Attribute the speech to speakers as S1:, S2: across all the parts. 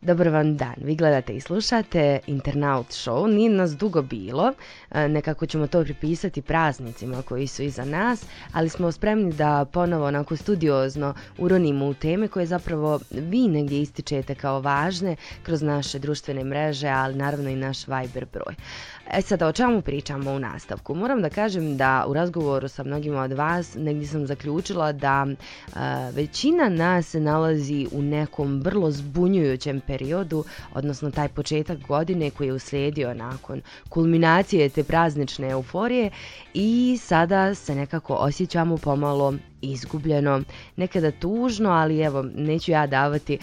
S1: Dobar vam dan, vi gledate i slušate Internaut Show, nije nas dugo bilo, e, nekako ćemo to pripisati praznicima koji su iza nas, ali smo spremni da ponovo onako studiozno uronimo u teme koje zapravo vi negdje ističete kao važne kroz naše društvene mreže, ali naravno i naš Viber broj. E sada, o čemu pričamo u nastavku? Moram da kažem da u razgovoru sa mnogima od vas negdje sam zaključila da e, većina nas se nalazi u nekom vrlo zbunjujućem periodu, odnosno taj početak godine koji je uslijedio nakon kulminacije te praznične euforije i sada se nekako osjećamo pomalo izgubljeno, nekada tužno, ali evo, neću ja davati e,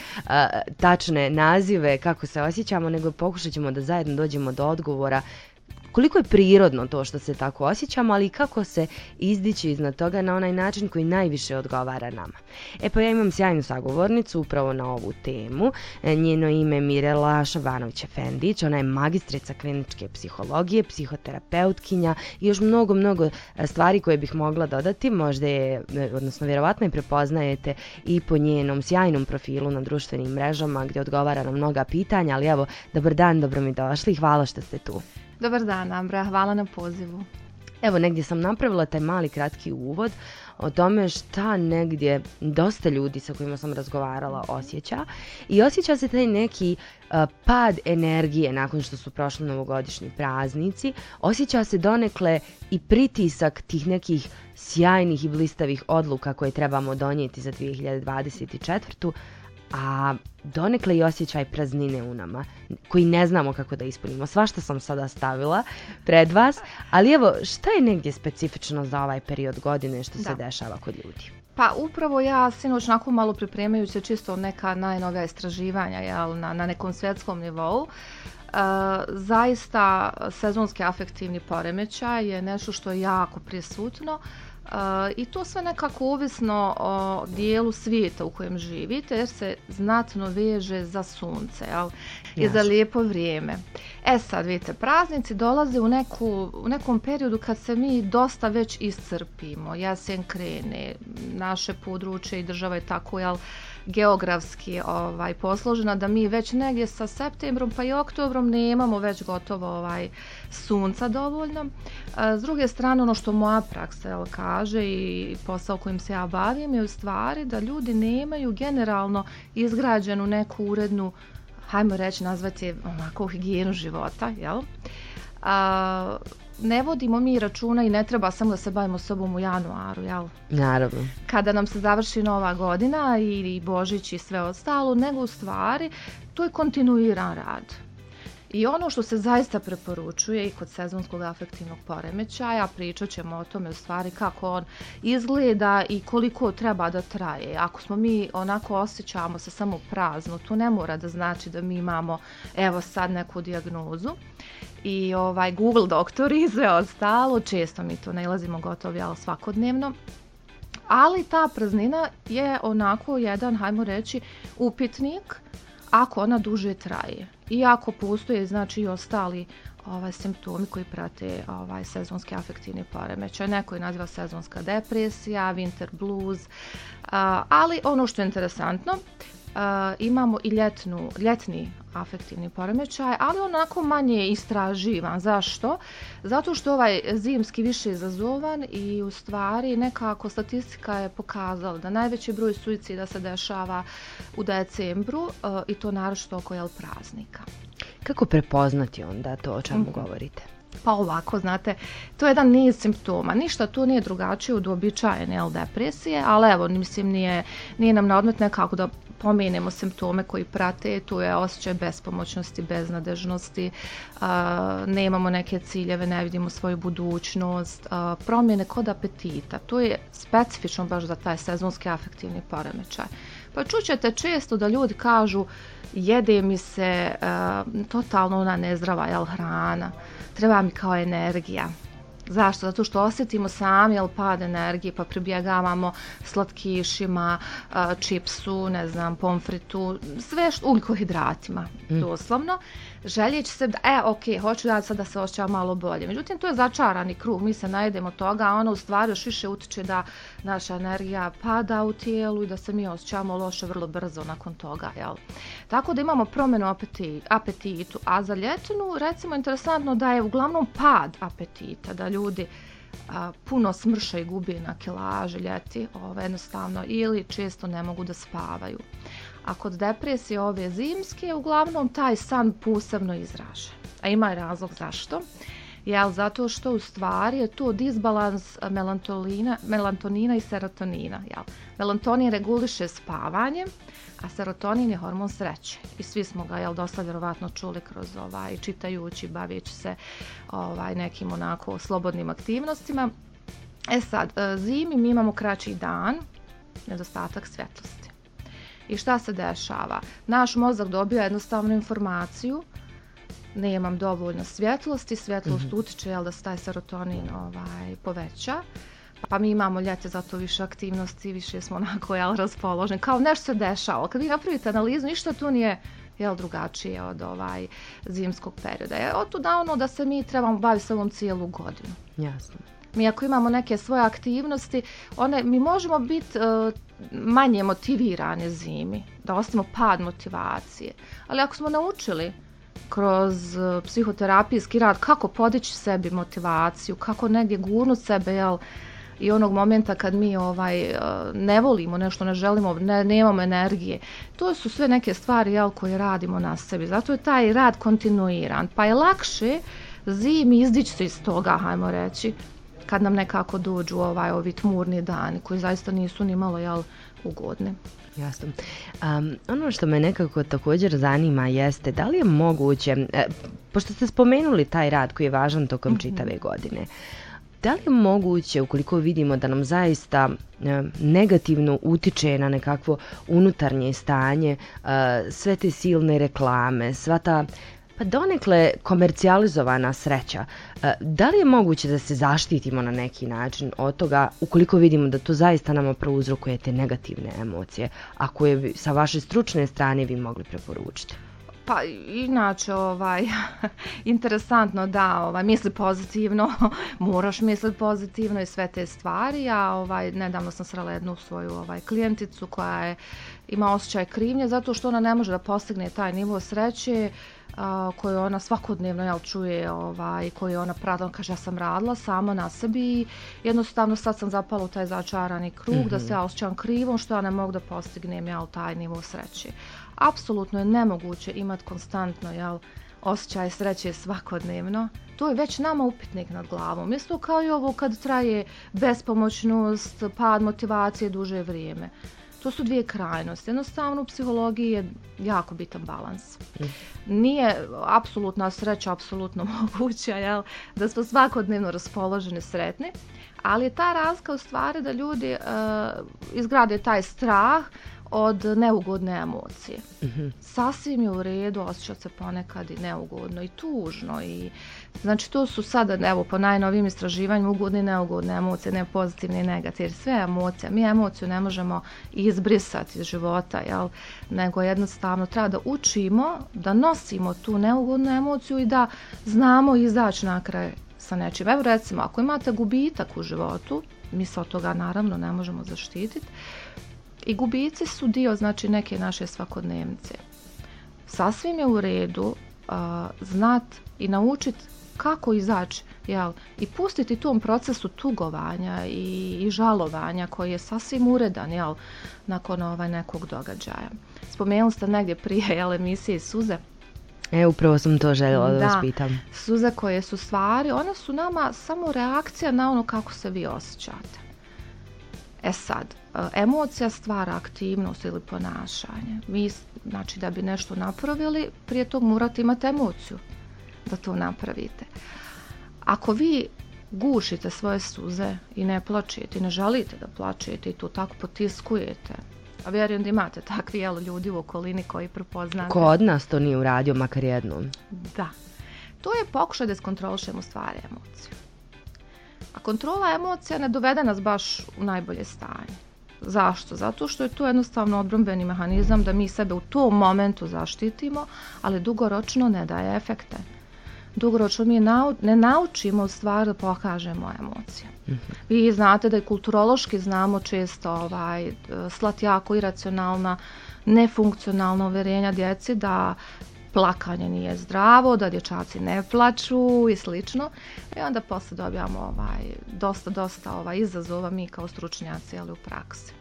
S1: tačne nazive kako se osjećamo, nego pokušat ćemo da zajedno dođemo do odgovora koliko je prirodno to što se tako osjećamo, ali i kako se izdići iznad toga na onaj način koji najviše odgovara nama. E pa ja imam sjajnu sagovornicu upravo na ovu temu. E, njeno ime je Mirela Šabanović-Efendić, ona je magistrica kliničke psihologije, psihoterapeutkinja i još mnogo, mnogo e, stvari koje bih mogla dodati. Možda je, e, odnosno vjerovatno je prepoznajete i po njenom sjajnom profilu na društvenim mrežama gdje odgovara na mnoga pitanja, ali evo, dobar dan, dobro mi došli, hvala što ste tu.
S2: Dobar dan, Ambra. Hvala na pozivu.
S1: Evo, negdje sam napravila taj mali kratki uvod o tome šta negdje dosta ljudi sa kojima sam razgovarala osjeća i osjeća se taj neki pad energije nakon što su prošli novogodišnji praznici, osjeća se donekle i pritisak tih nekih sjajnih i blistavih odluka koje trebamo donijeti za 2024 a donekle i osjećaj praznine u nama, koji ne znamo kako da ispunimo. Svašta sam sada stavila pred vas, ali evo, šta je negdje specifično za ovaj period godine što se dešava kod ljudi?
S2: Pa upravo ja sinoć onako malo pripremajući čisto neka najnovija istraživanja jel, na, na nekom svjetskom nivou, Uh, zaista sezonski afektivni poremećaj je nešto što je jako prisutno i to sve nekako ovisno o dijelu svijeta u kojem živite jer se znatno veže za sunce jel? i za lijepo vrijeme. E sad vidite, praznici dolaze u, neku, u nekom periodu kad se mi dosta već iscrpimo, jesen krene, naše područje i država je tako jel, geografski ovaj, posložena da mi već negdje sa septembrom pa i oktobrom nemamo već gotovo ovaj, sunca dovoljno. E, s druge strane ono što moja praksa jel, kaže i posao kojim se ja bavim je u stvari da ljudi nemaju generalno izgrađenu neku urednu hajmo reći nazvati onako higijenu života, jel? A, ne vodimo mi računa i ne treba samo da se bavimo sobom u januaru, jel?
S1: Naravno.
S2: Kada nam se završi nova godina i Božić i sve ostalo, nego u stvari to je kontinuiran rad. I ono što se zaista preporučuje i kod sezonskog afektivnog poremećaja, pričat ćemo o tome u stvari kako on izgleda i koliko treba da traje. Ako smo mi onako osjećamo se samo prazno, to ne mora da znači da mi imamo evo sad neku dijagnozu. I ovaj Google doktori i sve ostalo, često mi to nalazimo gotovo jel, svakodnevno. Ali ta praznina je onako jedan, hajmo reći, upitnik ako ona duže traje. Iako postoje znači i ostali ovaj, simptomi koji prate ovaj, sezonski afektivni poremećaj. Neko je naziva sezonska depresija, winter blues, ali ono što je interesantno, imamo i ljetnu, ljetni afektivni poremećaj, ali onako manje istraživan. Zašto? Zato što ovaj zimski više izazovan i u stvari nekako statistika je pokazala da najveći broj suicida se dešava u decembru i to naročito oko jel praznika.
S1: Kako prepoznati onda to o čemu mhm. govorite?
S2: Pa ovako, znate, to je jedan niz simptoma. Ništa tu nije drugačije od uobičajene depresije, ali evo, mislim, nije, nije nam na odmet nekako da pomenemo simptome koji prate, tu je osjećaj bespomoćnosti, beznadežnosti, nemamo neke ciljeve, ne vidimo svoju budućnost, promjene kod apetita. To je specifično baš za taj sezonski afektivni poremećaj. Pa čućete često da ljudi kažu jede mi se totalno ona nezdrava jel, hrana, treba mi kao energija. Zašto? Zato što osjetimo sami jel, pad energije pa pribjegavamo slatkišima, čipsu, ne znam, pomfritu, sve što, ugljikohidratima, mm. doslovno željeći se, da, e, ok, hoću ja sad da se osjećam malo bolje. Međutim, to je začarani krug, mi se najedemo toga, a ono u stvari još više utječe da naša energija pada u tijelu i da se mi osjećamo loše vrlo brzo nakon toga, jel? Tako da imamo promjenu apetitu, a za ljetinu, recimo, interesantno da je uglavnom pad apetita, da ljudi puno smrša i gubi na kilaži ljeti, ove, jednostavno, ili često ne mogu da spavaju a kod depresije ove zimske uglavnom taj san posebno izražen. A ima razlog zašto. Jel, zato što u stvari je to disbalans melantonina i serotonina. Jel. Melatonin reguliše spavanje, a serotonin je hormon sreće. I svi smo ga jel, dosta vjerovatno čuli kroz ovaj, čitajući, bavići se ovaj, nekim onako slobodnim aktivnostima. E sad, e, zimi mi imamo kraći dan, nedostatak svjetlosti. I šta se dešava? Naš mozak dobija jednostavnu informaciju, nemam dovoljno svjetlosti, svjetlost mm utječe jel, da se taj serotonin ovaj, poveća. Pa mi imamo ljete zato više aktivnosti, više smo onako jel, raspoloženi. Kao nešto se dešava. Kad vi napravite analizu, ništa tu nije jel, drugačije od ovaj zimskog perioda. Je od da ono da se mi trebamo baviti s ovom cijelu godinu.
S1: Jasno.
S2: Mi ako imamo neke svoje aktivnosti, one, mi možemo biti e, manje motivirane zimi, da ostavimo pad motivacije. Ali ako smo naučili kroz e, psihoterapijski rad kako podići sebi motivaciju, kako negdje gurnut sebe, jel, i onog momenta kad mi ovaj e, ne volimo nešto, ne želimo, ne, nemamo energije. To su sve neke stvari jel, koje radimo na sebi. Zato je taj rad kontinuiran. Pa je lakše zimi izdići se iz toga, hajmo reći, kad nam nekako dođu ovaj, ovi tmurni dani koji zaista nisu ni malo jel, ugodni.
S1: Jasno. Um, ono što me nekako također zanima jeste da li je moguće, e, pošto ste spomenuli taj rad koji je važan tokom mm čitave godine, da li je moguće ukoliko vidimo da nam zaista e, negativno utiče na nekakvo unutarnje stanje, e, sve te silne reklame, sva ta pa donekle komercijalizovana sreća. E, da li je moguće da se zaštitimo na neki način od toga ukoliko vidimo da to zaista nama prouzrokuje te negativne emocije, a koje sa vaše stručne strane vi mogli preporučiti?
S2: Pa inače ovaj interesantno da ovaj misli pozitivno, moraš misliti pozitivno i sve te stvari. Ja ovaj nedavno sam srela jednu svoju ovaj klijenticu koja je ima osjećaj krivnje zato što ona ne može da postigne taj nivo sreće koju ona svakodnevno jel, čuje ovaj, koju ona pratila, kaže ja sam radila sama na sebi i jednostavno sad sam zapala u taj začarani krug da mhm. se ja osjećam krivom što ja ne mogu da postignem jel, taj nivo sreće. Apsolutno je nemoguće imati konstantno jel, osjećaj sreće svakodnevno. To je već nama upitnik nad glavom. Isto kao i ovo kad traje bespomoćnost, pad motivacije duže vrijeme. To su dvije krajnosti. Jednostavno u psihologiji je jako bitan balans. Mm. Nije apsolutna sreća apsolutno moguća, jel? da smo svakodnevno raspoloženi sretni, ali je ta razlika u stvari da ljudi uh, izgrade taj strah od neugodne emocije. mm Sasvim je u redu osjećati se ponekad i neugodno i tužno i znači to su sada evo po najnovijim istraživanjima ugodne i neugodne emocije, ne pozitivne i negativne, sve emocije. Mi emociju ne možemo izbrisati iz života, jel? nego jednostavno treba da učimo da nosimo tu neugodnu emociju i da znamo izaći na kraj sa nečim. Evo recimo, ako imate gubitak u životu, mi se od toga naravno ne možemo zaštititi, i gubici su dio znači neke naše svakodnevnice. Sasvim je u redu znat i naučiti kako izaći jel, i pustiti tom procesu tugovanja i, i žalovanja koji je sasvim uredan jel, nakon ovaj nekog događaja. Spomenuli ste negdje prije jel, emisije Suze.
S1: E, upravo sam to željela da,
S2: da
S1: vas pitam.
S2: Suze koje su stvari, one su nama samo reakcija na ono kako se vi osjećate. E sad, e, emocija stvara aktivnost ili ponašanje. Vi, znači da bi nešto napravili, prije tog morate imati emociju da to napravite. Ako vi gušite svoje suze i ne plačete i ne želite da plačete i to tako potiskujete, a vjerujem da imate takvi jel, ljudi u okolini koji prepoznate.
S1: Ko od nas to nije uradio makar jednom?
S2: Da. To je pokušaj da skontrolišemo stvari emociju. A kontrola emocija ne dovede nas baš u najbolje stanje. Zašto? Zato što je to jednostavno odbrambeni mehanizam da mi sebe u tom momentu zaštitimo, ali dugoročno ne daje efekte. Dugoročno mi ne naučimo u stvari da pokažemo emocije. Mhm. Vi znate da je kulturološki znamo često ovaj, slati jako iracionalna, nefunkcionalna uvjerenja djeci da plakanje nije zdravo, da dječaci ne plaću i slično. I onda poslije dobijamo ovaj, dosta, dosta ovaj, izazova mi kao stručnjaci, ali u praksi.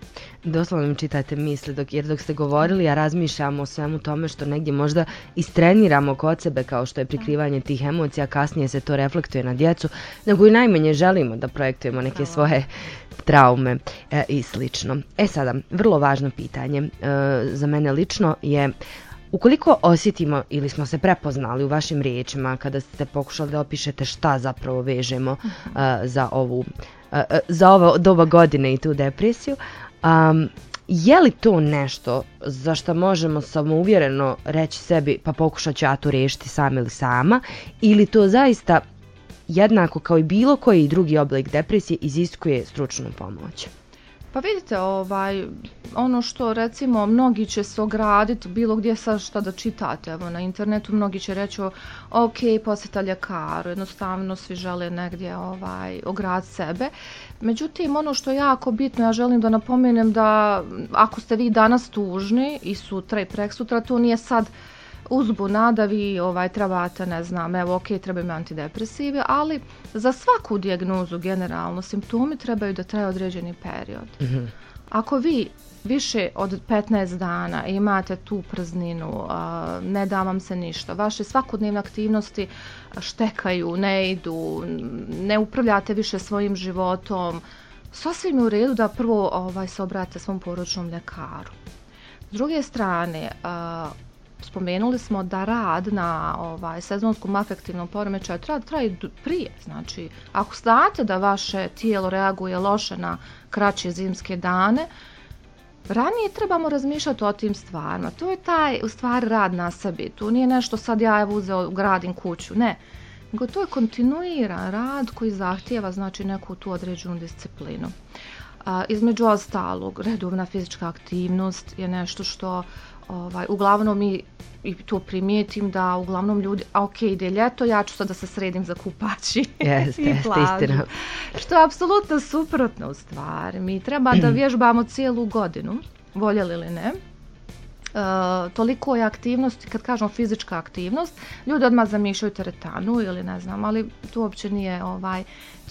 S1: Doslovno mi čitate misli, dok, jer dok ste govorili, ja razmišljam o svemu tome što negdje možda istreniramo kod sebe kao što je prikrivanje tih emocija, kasnije se to reflektuje na djecu, nego i najmanje želimo da projektujemo neke svoje traume e, i slično. E sada, vrlo važno pitanje e, za mene lično je Ukoliko osjetimo ili smo se prepoznali u vašim riječima kada ste pokušali da opišete šta zapravo vežemo uh, za ovu uh, za ovo doba godine i tu depresiju, um, je li to nešto za što možemo samouvjereno reći sebi pa pokušat ću ja to riješiti sam ili sama ili to zaista jednako kao i bilo koji drugi oblik depresije iziskuje stručnu pomoć?
S2: Pa vidite, ovaj, ono što recimo mnogi će se ograditi bilo gdje sa šta da čitate, evo na internetu mnogi će reći ok, posjeta ljekaru, jednostavno svi žele negdje ovaj, ograditi sebe. Međutim, ono što je jako bitno, ja želim da napomenem da ako ste vi danas tužni i sutra i prek sutra, to nije sad uzbuna da vi ovaj, trebate, ne znam, evo ok, trebaju mi antidepresivi, ali za svaku dijagnozu generalno simptomi trebaju da traje određeni period. Mhm. Ako vi više od 15 dana imate tu prazninu, ne da vam se ništa, vaše svakodnevne aktivnosti štekaju, ne idu, ne upravljate više svojim životom, sasvim je u redu da prvo ovaj, se obrate svom poručnom ljekaru. S druge strane, spomenuli smo da rad na ovaj, sezonskom afektivnom poremećaju traje, traje prije. Znači, ako znate da vaše tijelo reaguje loše na kraće zimske dane, ranije trebamo razmišljati o tim stvarima. To je taj, u stvari, rad na sebi. Tu nije nešto sad ja evo uzeo, gradim kuću. Ne. Nego to je kontinuiran rad koji zahtijeva znači neku tu određenu disciplinu. A, između ostalog, redovna fizička aktivnost je nešto što ovaj, uglavnom mi i to primijetim da uglavnom ljudi, a ok, ide ljeto, ja ću sad da se sredim za kupači
S1: jeste, i plažu.
S2: Što je apsolutno suprotno u stvari. Mi treba da vježbamo cijelu godinu, voljeli ili ne. Uh, toliko je aktivnosti, kad kažemo fizička aktivnost, ljudi odmah zamišljaju teretanu ili ne znam, ali to uopće nije ovaj,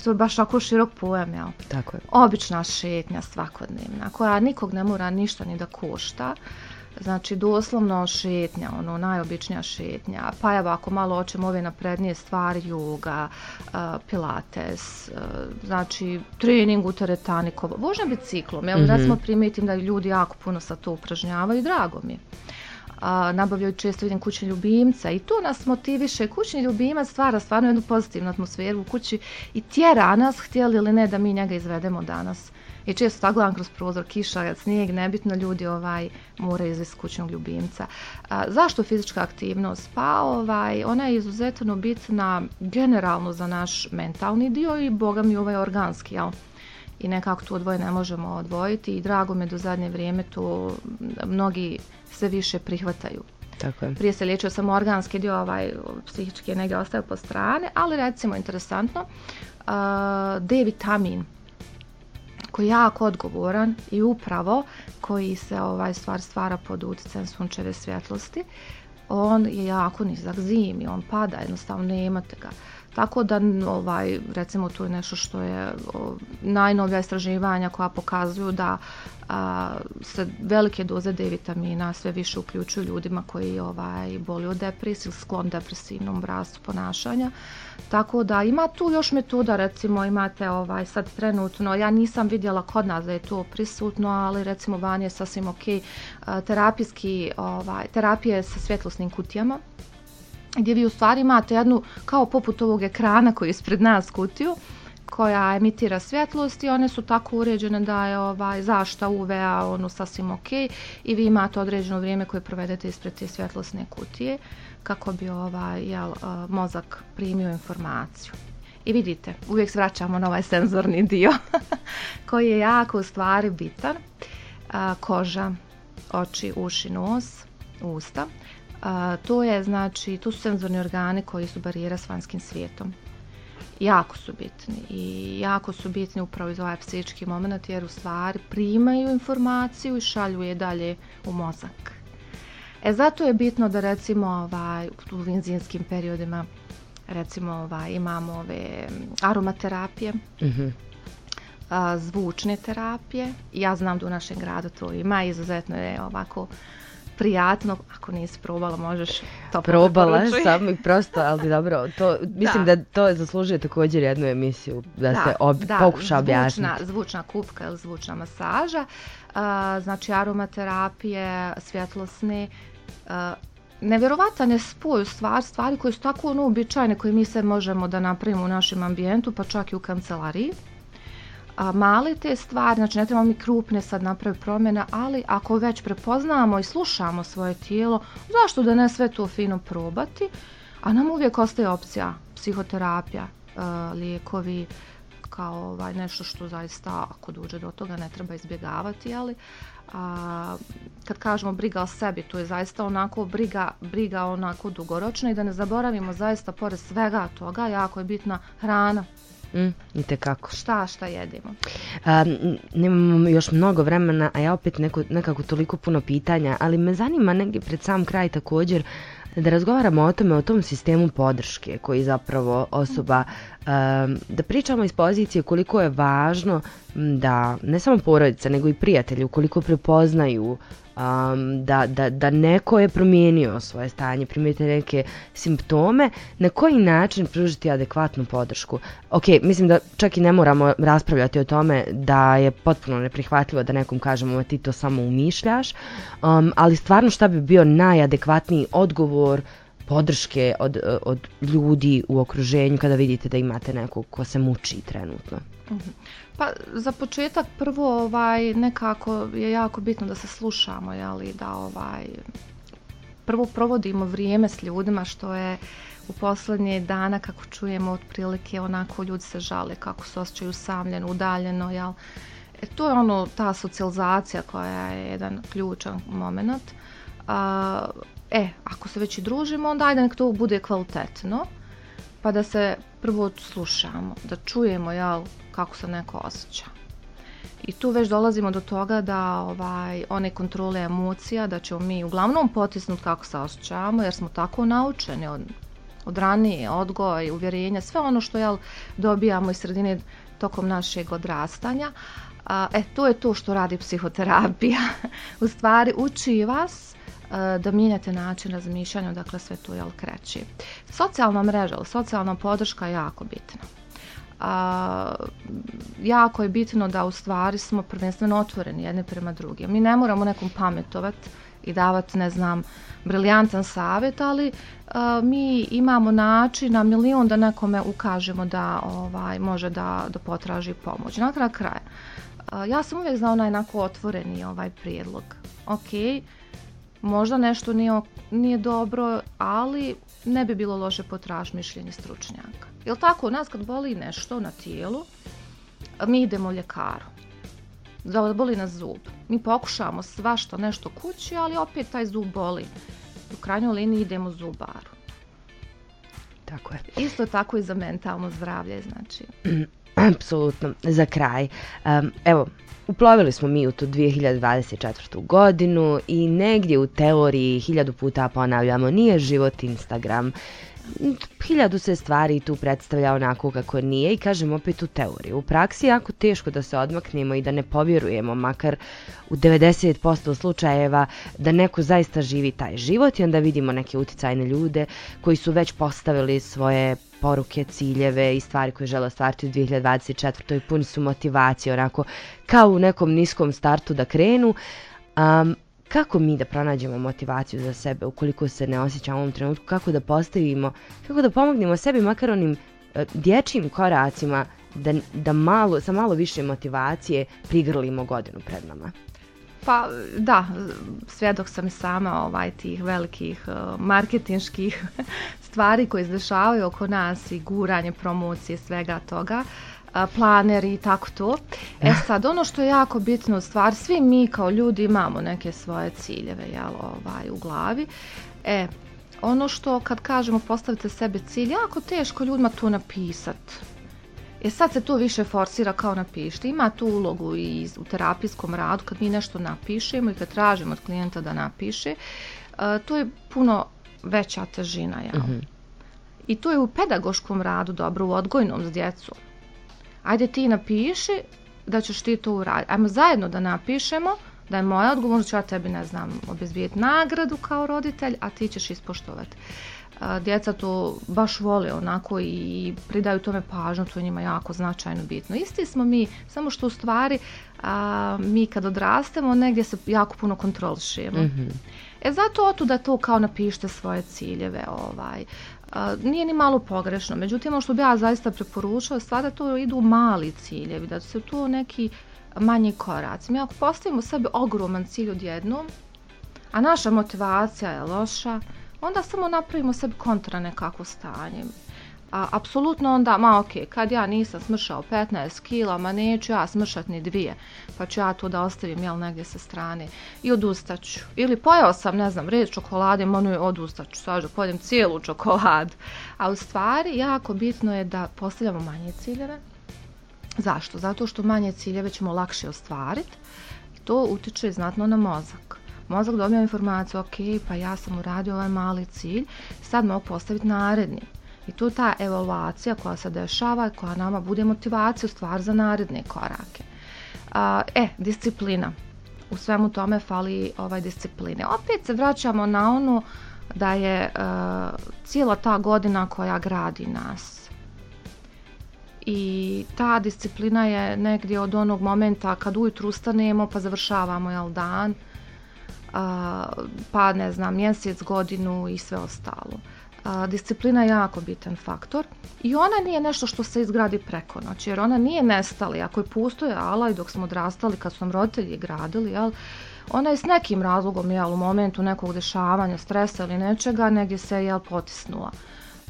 S2: to je baš tako širok pojam, jel?
S1: Tako je.
S2: Obična šetnja svakodnevna, koja nikog ne mora ništa ni da košta. Znači doslovno šetnja, ono najobičnija šetnja, pa evo ako malo očemo ove naprednije stvari, juga, pilates, znači trening u teretani, vožnja biciklom, jel, mm recimo primijetim da ljudi jako puno sa to upražnjavaju, drago mi je. Nabavljaju često vidim kućni ljubimca i to nas motiviše. Kućni ljubimac stvara stvarno jednu pozitivnu atmosferu u kući i tjera nas, htjeli ili ne, da mi njega izvedemo danas i često sagledam kroz prozor kiša, snijeg, nebitno ljudi ovaj, moraju izvesti kućnog ljubimca. zašto fizička aktivnost? Pa ovaj, ona je izuzetno bitna generalno za naš mentalni dio i boga mi ovaj organski, jel? I nekako tu odvoje ne možemo odvojiti i drago me do zadnje vrijeme to mnogi sve više prihvataju.
S1: Tako je.
S2: Prije se liječio samo organski dio, ovaj, psihički je negdje ostao po strane, ali recimo interesantno, D vitamin koji je jako odgovoran i upravo koji se ovaj stvar stvara pod utjecajem sunčeve svjetlosti, on je jako nizak zimi, on pada, jednostavno nemate ga. Tako da ovaj, recimo tu je nešto što je najnovija istraživanja koja pokazuju da se velike doze D vitamina sve više uključuju ljudima koji ovaj, boli od depresije sklon depresivnom rastu ponašanja. Tako da ima tu još metoda, recimo imate ovaj, sad trenutno, ja nisam vidjela kod nas da je to prisutno, ali recimo van je sasvim ok, terapijski, ovaj, terapije sa svjetlosnim kutijama, gdje vi u stvari imate jednu kao poput ovog ekrana koji je ispred nas kutiju koja emitira svjetlost i one su tako uređene da je ovaj, zašta UVA ono sasvim ok i vi imate određeno vrijeme koje provedete ispred te svjetlosne kutije kako bi ovaj, jel, mozak primio informaciju. I vidite, uvijek vraćamo na ovaj senzorni dio koji je jako u stvari bitan. koža, oči, uši, nos, usta. To je znači, tu su senzorni organi koji su barijera s vanjskim svijetom. Jako su bitni i jako su bitni upravo iz ovaj psihički moment jer u stvari primaju informaciju i šalju je dalje u mozak. E zato je bitno da recimo ovaj, u vinzinskim periodima recimo ovaj, imamo ove aromaterapije, mhm. zvučne terapije. Ja znam da u našem gradu to ima, izuzetno je ovako prijatno, ako nisi probala možeš to
S1: Probala sam prosto, ali dobro, to, mislim da. to zaslužuje također jednu emisiju, da, se pokuša objasniti.
S2: Zvučna, zvučna kupka ili zvučna masaža, znači aromaterapije, svjetlosne, nevjerovatan je spoj stvar, stvari koje su tako ono uobičajene koje mi se možemo da napravimo u našem ambijentu, pa čak i u kancelariji. A, male te stvari, znači ne trebamo mi krupne sad napraviti promjene, ali ako već prepoznamo i slušamo svoje tijelo, zašto da ne sve to fino probati? A nam uvijek ostaje opcija psihoterapija, lijekovi, kao ovaj, nešto što zaista ako dođe do toga ne treba izbjegavati, ali a, kad kažemo briga o sebi, tu je zaista onako briga, briga onako dugoročna i da ne zaboravimo zaista pored svega toga, jako je bitna hrana.
S1: Mm, I tekako.
S2: Šta, šta jedimo?
S1: nemamo još mnogo vremena, a ja opet neko, nekako toliko puno pitanja, ali me zanima negdje pred sam kraj također da razgovaramo o tome, o tom sistemu podrške koji zapravo osoba, da pričamo iz pozicije koliko je važno da ne samo porodica nego i prijatelji ukoliko prepoznaju um, da, da, da neko je promijenio svoje stanje, primijete neke simptome, na koji način pružiti adekvatnu podršku. Ok, mislim da čak i ne moramo raspravljati o tome da je potpuno neprihvatljivo da nekom kažemo ti to samo umišljaš, um, ali stvarno šta bi bio najadekvatniji odgovor podrške od, od ljudi u okruženju kada vidite da imate nekog ko se muči trenutno? Mhm.
S2: Pa za početak prvo ovaj nekako je jako bitno da se slušamo, jeli, da ovaj prvo provodimo vrijeme s ljudima što je u posljednje dana kako čujemo otprilike onako ljudi se žale kako se osjećaju usamljeno, udaljeno, jel? E, to je ono ta socijalizacija koja je jedan ključan moment. E, ako se već i družimo, onda ajde nek to bude kvalitetno, pa da se prvo slušamo, da čujemo jel, kako se neko osjeća. I tu već dolazimo do toga da ovaj, one kontrole emocija, da ćemo mi uglavnom potisnuti kako se osjećamo jer smo tako naučeni od, od ranije, odgoja, uvjerenja, sve ono što jel, dobijamo iz sredine tokom našeg odrastanja. A, e, to je to što radi psihoterapija. U stvari uči vas da mijenjate način razmišljanja, dakle sve to jel kreći. Socijalna mreža, socijalna podrška je jako bitna a, jako je bitno da u stvari smo prvenstveno otvoreni jedni prema drugim. Mi ne moramo nekom pametovati i davati, ne znam, briljantan savjet, ali mi imamo način na milion da nekome ukažemo da ovaj, može da, da potraži pomoć. Na kraju kraja, ja sam uvijek znao onaj otvoreni ovaj prijedlog. Ok, možda nešto nije, nije dobro, ali ne bi bilo loše potražiti mišljenje stručnjaka. Jel tako, nas kad boli nešto na tijelu, mi idemo ljekaru. Da boli nas zub. Mi pokušamo svašta nešto kući, ali opet taj zub boli. U krajnjoj liniji idemo zubaru.
S1: Tako je.
S2: Isto tako i za mentalno zdravlje, znači.
S1: Apsolutno, za kraj. evo, uplovili smo mi u tu 2024. godinu i negdje u teoriji hiljadu puta ponavljamo, nije život Instagram, hiljadu se stvari tu predstavlja onako kako nije i kažem opet u teoriji. U praksi je jako teško da se odmaknemo i da ne povjerujemo, makar u 90% slučajeva da neko zaista živi taj život i onda vidimo neke uticajne ljude koji su već postavili svoje poruke, ciljeve i stvari koje žele ostvariti u 2024. i puni su motivacije, onako kao u nekom niskom startu da krenu. Um, kako mi da pronađemo motivaciju za sebe ukoliko se ne osjećamo u ovom trenutku, kako da postavimo, kako da pomognemo sebi makar onim uh, dječjim koracima da, da malo, sa malo više motivacije prigrlimo godinu pred nama.
S2: Pa da, svjedok sam i sama ovaj, tih velikih uh, marketinških stvari koje izdešavaju oko nas i guranje, promocije, svega toga planeri i tako to. E sad, ono što je jako bitno u stvari, svi mi kao ljudi imamo neke svoje ciljeve jel, ovaj, u glavi. E, ono što kad kažemo postavite sebe cilj, jako teško ljudima to napisati. E sad se to više forsira kao napišite. Ima tu ulogu i u terapijskom radu kad mi nešto napišemo i kad tražimo od klijenta da napiše. to je puno veća težina. Jel? Mhm. I to je u pedagoškom radu dobro, u odgojnom s djecom ajde ti napiši da ćeš ti to uraditi. Ajmo zajedno da napišemo da je moja odgovornost, ja tebi ne znam obezbijeti nagradu kao roditelj, a ti ćeš ispoštovati. Djeca to baš vole onako i pridaju tome pažnju, to je njima jako značajno bitno. Isti smo mi, samo što u stvari mi kad odrastemo negdje se jako puno kontrolišemo. mm E zato otu da to kao napišite svoje ciljeve, ovaj, nije ni malo pogrešno. Međutim, ono što bi ja zaista preporučila je da to idu mali ciljevi, da su to neki manji koraci. Mi ako postavimo sebi ogroman cilj odjednom, a naša motivacija je loša, onda samo napravimo sebi kontra nekako stanje a, apsolutno onda, ma ok, kad ja nisam smršao 15 kila, ma neću ja smršat ni dvije, pa ću ja to da ostavim jel negdje sa strane i odustaću. Ili pojao sam, ne znam, red čokolade, ono je odustaću, sad pojedem cijelu čokoladu. A u stvari, jako bitno je da postavljamo manje ciljeve. Zašto? Zato što manje ciljeve ćemo lakše ostvariti. To utječe znatno na mozak. Mozak dobija informaciju, ok, pa ja sam uradio ovaj mali cilj, sad mogu postaviti naredni i tu ta evaluacija koja se dešava, koja nama bude motivacija u stvar za naredne korake. e, disciplina. U svemu tome fali ovaj discipline. Opet se vraćamo na onu da je uh, cijela ta godina koja gradi nas. I ta disciplina je negdje od onog momenta kad ujutru ustanemo pa završavamo jel dan, pa ne znam, mjesec, godinu i sve ostalo disciplina je jako bitan faktor i ona nije nešto što se izgradi preko noći jer ona nije nestala. Ako je pustoje ala i dok smo odrastali kad su nam roditelji gradili, jel, ona je s nekim razlogom jel, u momentu nekog dešavanja, stresa ili nečega negdje se jel, potisnula.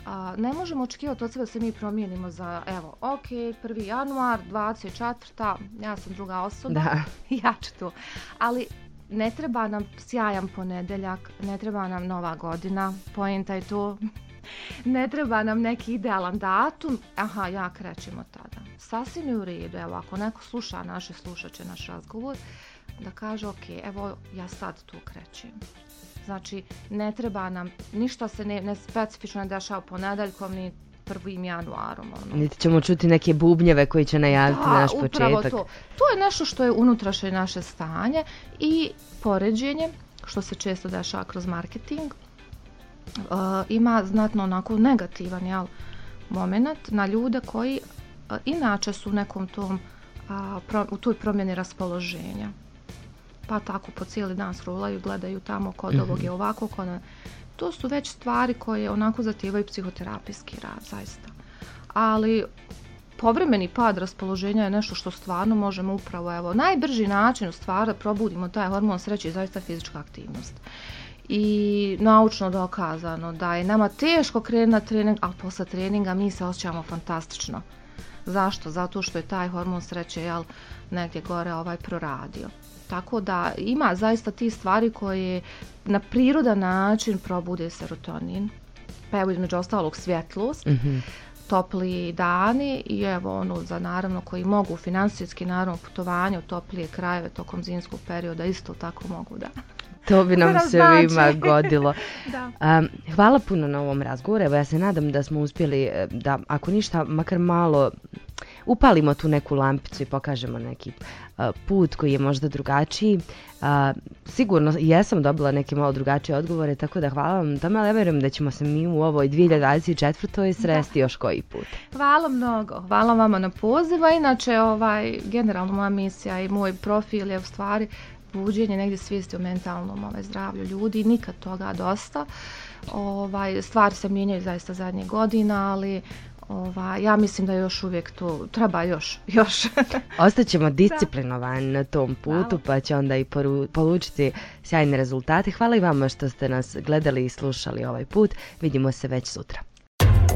S2: A, ne možemo očekivati od sebe da se mi promijenimo za, evo, ok, 1. januar, 24. Ja sam druga osoba.
S1: Da.
S2: ja ću to. Ali ne treba nam sjajan ponedeljak, ne treba nam nova godina, pojenta je to. ne treba nam neki idealan datum, aha, ja krećemo tada. Sasvim je u redu, evo, ako neko sluša naše, slušat će naš razgovor, da kaže, ok, evo, ja sad tu krećem. Znači, ne treba nam, ništa se ne, ne specifično ne dešava ponedeljkom, ni 1. januarom. Ono.
S1: Niti ćemo čuti neke bubnjeve koji će najaviti da, naš početak.
S2: To. to je nešto što je unutrašnje naše stanje i poređenje, što se često dešava kroz marketing, uh, ima znatno onako negativan jel, moment na ljude koji uh, inače su u nekom tom, uh, u toj promjeni raspoloženja. Pa tako po cijeli dan srolaju, gledaju tamo kod mm ovog je ovako, kod to su već stvari koje onako zahtijevaju psihoterapijski rad, zaista. Ali povremeni pad raspoloženja je nešto što stvarno možemo upravo, evo, najbrži način u stvari da probudimo taj hormon sreće je zaista fizička aktivnost. I naučno dokazano da je nama teško krenuti na trening, ali posle treninga mi se osjećamo fantastično. Zašto? Zato što je taj hormon sreće jel, negdje gore ovaj proradio. Tako da ima zaista ti stvari koje na prirodan način probude serotonin. Pa evo između ostalog svjetlost, mm topli dani i evo ono za naravno koji mogu financijski naravno putovanje u toplije krajeve tokom zimskog perioda isto tako mogu da
S1: to bi nam se svima godilo. hvala puno na ovom razgovoru. Evo ja se nadam da smo uspjeli e, da ako ništa makar malo upalimo tu neku lampicu i pokažemo neki put koji je možda drugačiji. sigurno jesam dobila neke malo drugačije odgovore, tako da hvala vam tome, ali ja vjerujem da ćemo se mi u ovoj 2024. sresti još koji put.
S2: Hvala mnogo, hvala vama na pozivu, inače ovaj, generalno moja misija i moj profil je u stvari buđenje negdje svijesti o mentalnom ovaj, zdravlju ljudi, nikad toga dosta. Ovaj, stvari se mijenjaju zaista zadnjih godina, ali Ova, ja mislim da još uvijek tu treba još, još.
S1: Ostaćemo disciplinovani na tom putu pa će onda i polučiti sjajne rezultate. Hvala i vama što ste nas gledali i slušali ovaj put. Vidimo se već sutra.